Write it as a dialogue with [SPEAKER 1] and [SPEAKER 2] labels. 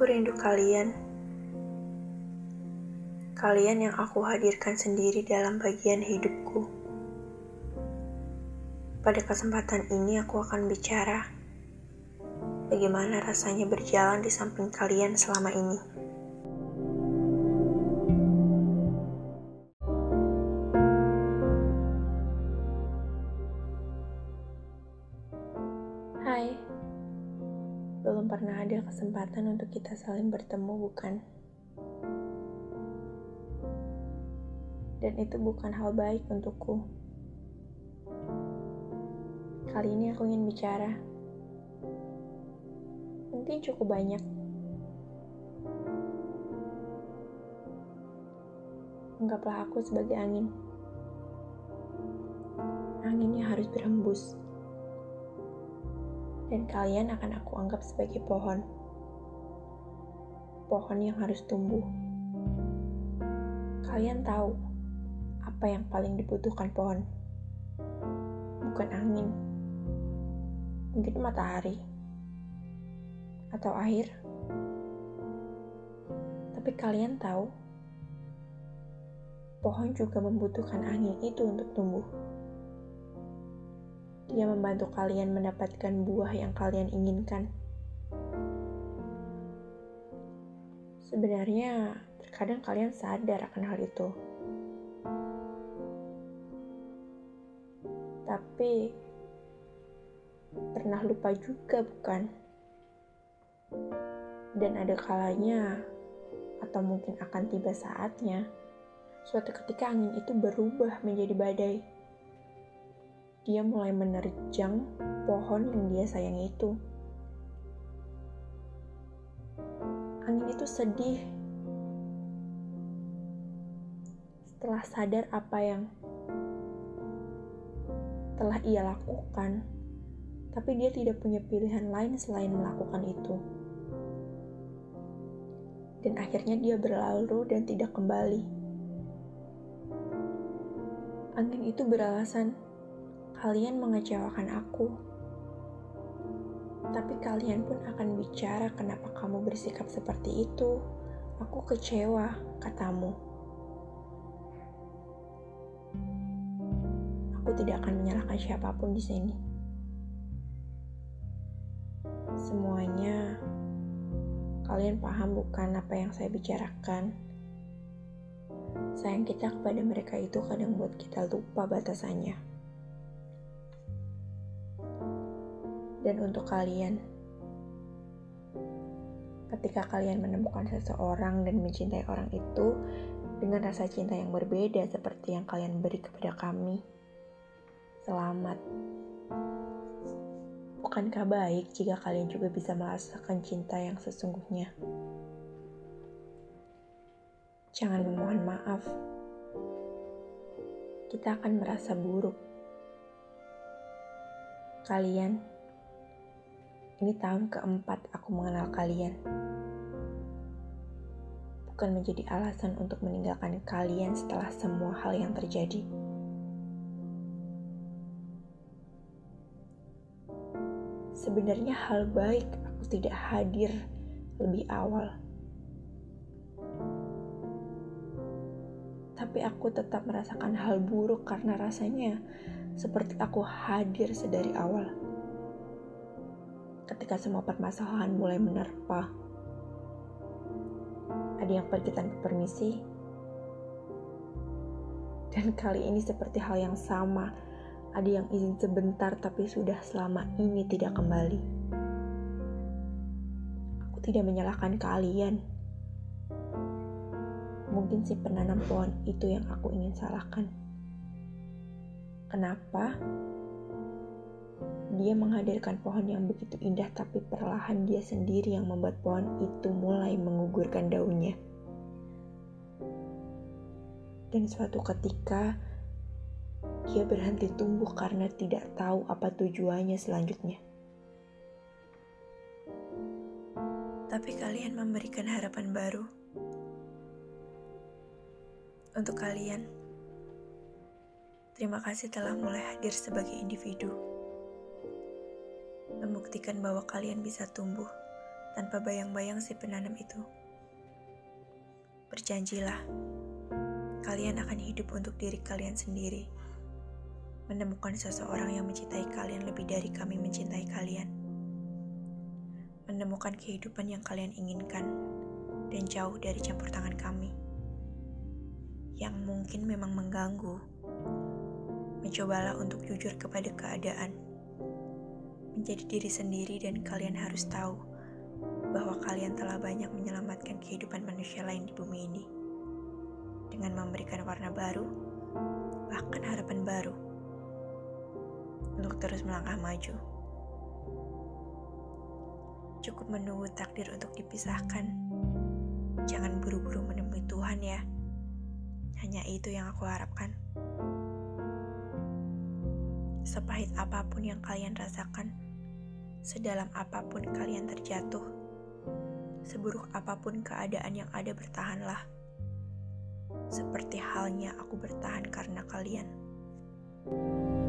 [SPEAKER 1] Aku rindu kalian. Kalian yang aku hadirkan sendiri dalam bagian hidupku. Pada kesempatan ini aku akan bicara bagaimana rasanya berjalan di samping kalian selama ini. Kesempatan untuk kita saling bertemu, bukan? Dan itu bukan hal baik untukku. Kali ini aku ingin bicara. Mungkin cukup banyak. Anggaplah aku sebagai angin. Anginnya harus berhembus. Dan kalian akan aku anggap sebagai pohon. Pohon yang harus tumbuh. Kalian tahu apa yang paling dibutuhkan pohon? Bukan angin. Mungkin matahari. Atau air. Tapi kalian tahu, pohon juga membutuhkan angin itu untuk tumbuh. Dia membantu kalian mendapatkan buah yang kalian inginkan. Sebenarnya, terkadang kalian sadar akan hal itu. Tapi, pernah lupa juga, bukan? Dan ada kalanya, atau mungkin akan tiba saatnya, suatu ketika angin itu berubah menjadi badai dia mulai menerjang pohon yang dia sayangi itu. Angin itu sedih. Setelah sadar apa yang telah ia lakukan, tapi dia tidak punya pilihan lain selain melakukan itu. Dan akhirnya dia berlalu dan tidak kembali. Angin itu beralasan, kalian mengecewakan aku. Tapi kalian pun akan bicara kenapa kamu bersikap seperti itu. Aku kecewa, katamu. Aku tidak akan menyalahkan siapa pun di sini. Semuanya kalian paham bukan apa yang saya bicarakan. Sayang kita kepada mereka itu kadang buat kita lupa batasannya. Dan untuk kalian. Ketika kalian menemukan seseorang dan mencintai orang itu dengan rasa cinta yang berbeda seperti yang kalian beri kepada kami, selamat. Bukankah baik jika kalian juga bisa merasakan cinta yang sesungguhnya? Jangan memohon maaf. Kita akan merasa buruk. Kalian ini tahun keempat aku mengenal kalian. Bukan menjadi alasan untuk meninggalkan kalian setelah semua hal yang terjadi. Sebenarnya hal baik aku tidak hadir lebih awal. Tapi aku tetap merasakan hal buruk karena rasanya seperti aku hadir sedari awal ketika semua permasalahan mulai menerpa. Ada yang pergi tanpa permisi, dan kali ini seperti hal yang sama. Ada yang izin sebentar, tapi sudah selama ini tidak kembali. Aku tidak menyalahkan kalian. Mungkin si penanam pohon itu yang aku ingin salahkan. Kenapa? Dia menghadirkan pohon yang begitu indah, tapi perlahan dia sendiri yang membuat pohon itu mulai mengugurkan daunnya. Dan suatu ketika, dia berhenti tumbuh karena tidak tahu apa tujuannya selanjutnya. Tapi kalian memberikan harapan baru untuk kalian. Terima kasih telah mulai hadir sebagai individu membuktikan bahwa kalian bisa tumbuh tanpa bayang-bayang si penanam itu. Berjanjilah, kalian akan hidup untuk diri kalian sendiri. Menemukan seseorang yang mencintai kalian lebih dari kami mencintai kalian. Menemukan kehidupan yang kalian inginkan dan jauh dari campur tangan kami. Yang mungkin memang mengganggu. Mencobalah untuk jujur kepada keadaan. Menjadi diri sendiri dan kalian harus tahu bahwa kalian telah banyak menyelamatkan kehidupan manusia lain di bumi ini dengan memberikan warna baru, bahkan harapan baru untuk terus melangkah maju. Cukup menunggu takdir untuk dipisahkan. Jangan buru-buru menemui Tuhan ya. Hanya itu yang aku harapkan. Sepahit apa pun yang kalian rasakan, Sedalam apa pun kalian terjatuh, seburuk apa pun keadaan yang ada bertahanlah. Seperti halnya aku bertahan karena kalian. thank you